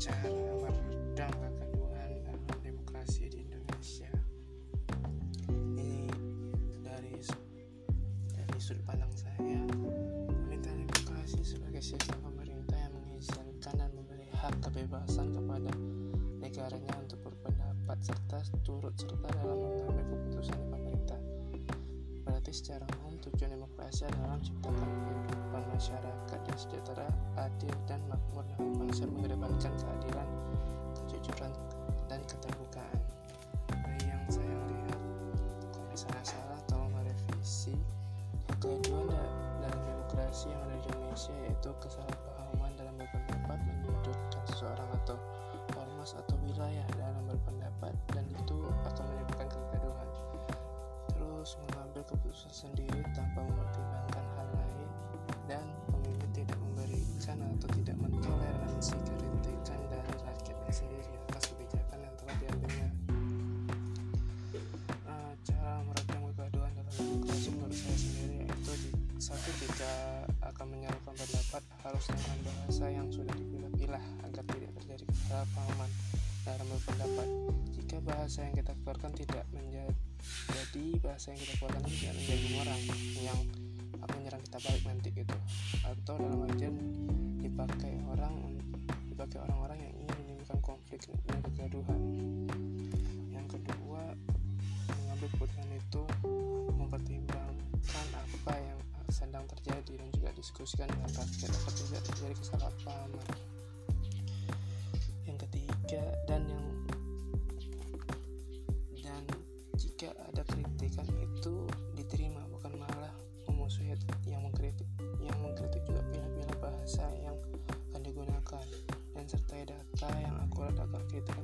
cara meredam kegaduhan dalam demokrasi di Indonesia. Ini dari dari sudut pandang saya pemerintah demokrasi sebagai sistem pemerintah yang mengizinkan dan memberi hak kebebasan kepada negaranya untuk berpendapat serta turut serta dalam mengambil keputusan di pemerintah. Berarti secara umum tujuan demokrasi adalah menciptakan kehidupan masyarakat yang sejahtera, adil, dan makmur dengan konsep mengedepankan keadilan, kejujuran, dan keterbukaan. Nah, yang saya lihat, kalau misalnya salah, tolong merevisi. Kedua, dalam demokrasi yang ada di Indonesia yaitu kesalahpahaman akan menyampaikan pendapat harus dengan bahasa yang sudah dipilah-pilah agar tidak terjadi kesalahpahaman dalam berpendapat. Jika bahasa yang kita keluarkan tidak menjadi bahasa yang kita keluarkan tidak menjadi orang yang akan menyerang kita balik nanti gitu atau dalam artian dipakai orang dipakai orang-orang yang ingin menimbulkan konflik dan kegaduhan diskusikan dengan rakyat agar tidak terjadi kesalahpahaman yang ketiga dan yang dan jika ada kritikan itu diterima bukan malah memusuhi yang mengkritik yang mengkritik juga pilih-pilih bahasa yang akan digunakan dan sertai data yang akurat agar kritikan